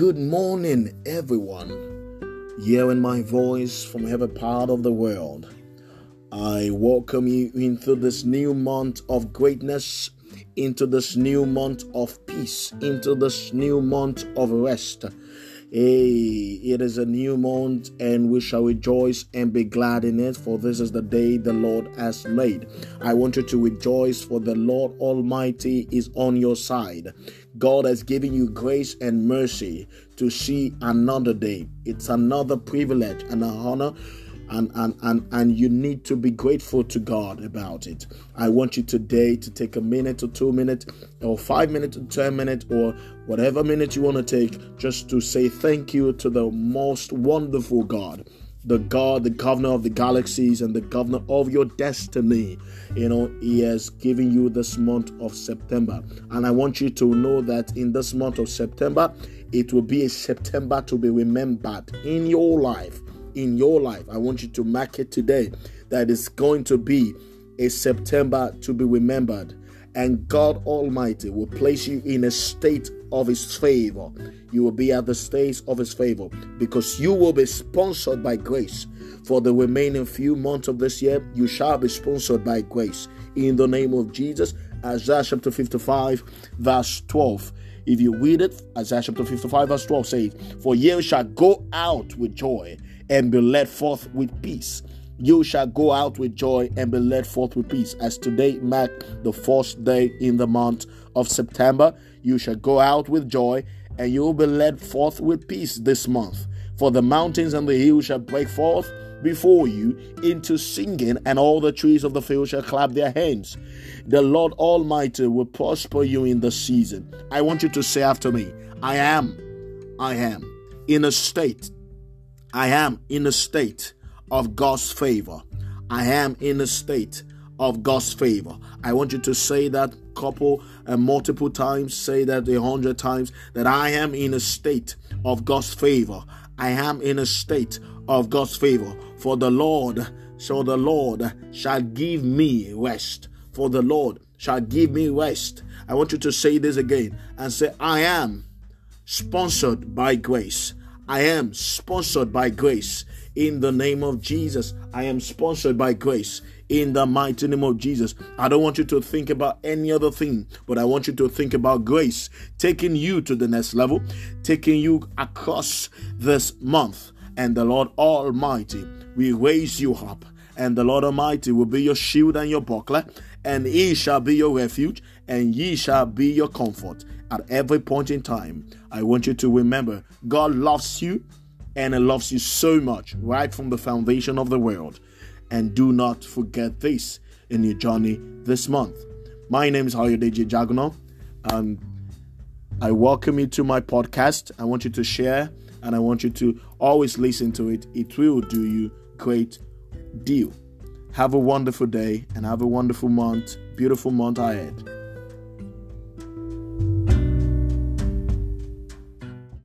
Good morning, everyone. Hearing my voice from every part of the world. I welcome you into this new month of greatness, into this new month of peace, into this new month of rest. Hey, it is a new month, and we shall rejoice and be glad in it, for this is the day the Lord has made. I want you to rejoice, for the Lord Almighty is on your side. God has given you grace and mercy to see another day. It's another privilege and an honor and, and, and, and you need to be grateful to God about it. I want you today to take a minute or two minutes or five minutes or 10 minutes or whatever minute you want to take just to say thank you to the most wonderful God the God, the governor of the galaxies, and the governor of your destiny. You know, He has given you this month of September. And I want you to know that in this month of September, it will be a September to be remembered in your life in your life. I want you to mark it today that it's going to be a September to be remembered. And God Almighty will place you in a state of His favor. You will be at the stage of His favor because you will be sponsored by grace. For the remaining few months of this year, you shall be sponsored by grace. In the name of Jesus, Isaiah chapter 55, verse 12. If you read it, Isaiah chapter 55, verse 12 says, For ye shall go out with joy and be led forth with peace. You shall go out with joy and be led forth with peace. As today mark the first day in the month of September, you shall go out with joy and you will be led forth with peace this month. For the mountains and the hills shall break forth before you into singing, and all the trees of the field shall clap their hands. The Lord Almighty will prosper you in the season. I want you to say after me, I am, I am in a state I am in a state of God's favor. I am in a state of God's favor. I want you to say that couple and multiple times, say that a hundred times, that I am in a state of God's favor. I am in a state of God's favor. For the Lord, so the Lord shall give me rest. For the Lord shall give me rest. I want you to say this again and say, I am sponsored by grace. I am sponsored by grace in the name of Jesus. I am sponsored by grace in the mighty name of Jesus. I don't want you to think about any other thing, but I want you to think about grace taking you to the next level, taking you across this month. And the Lord Almighty will raise you up, and the Lord Almighty will be your shield and your buckler, and He shall be your refuge, and ye shall be your comfort at every point in time. I want you to remember God loves you and He loves you so much right from the foundation of the world. And do not forget this in your journey this month. My name is Ayodeji Jagono. and I welcome you to my podcast. I want you to share and I want you to always listen to it. It will do you great deal. Have a wonderful day and have a wonderful month, beautiful month ahead.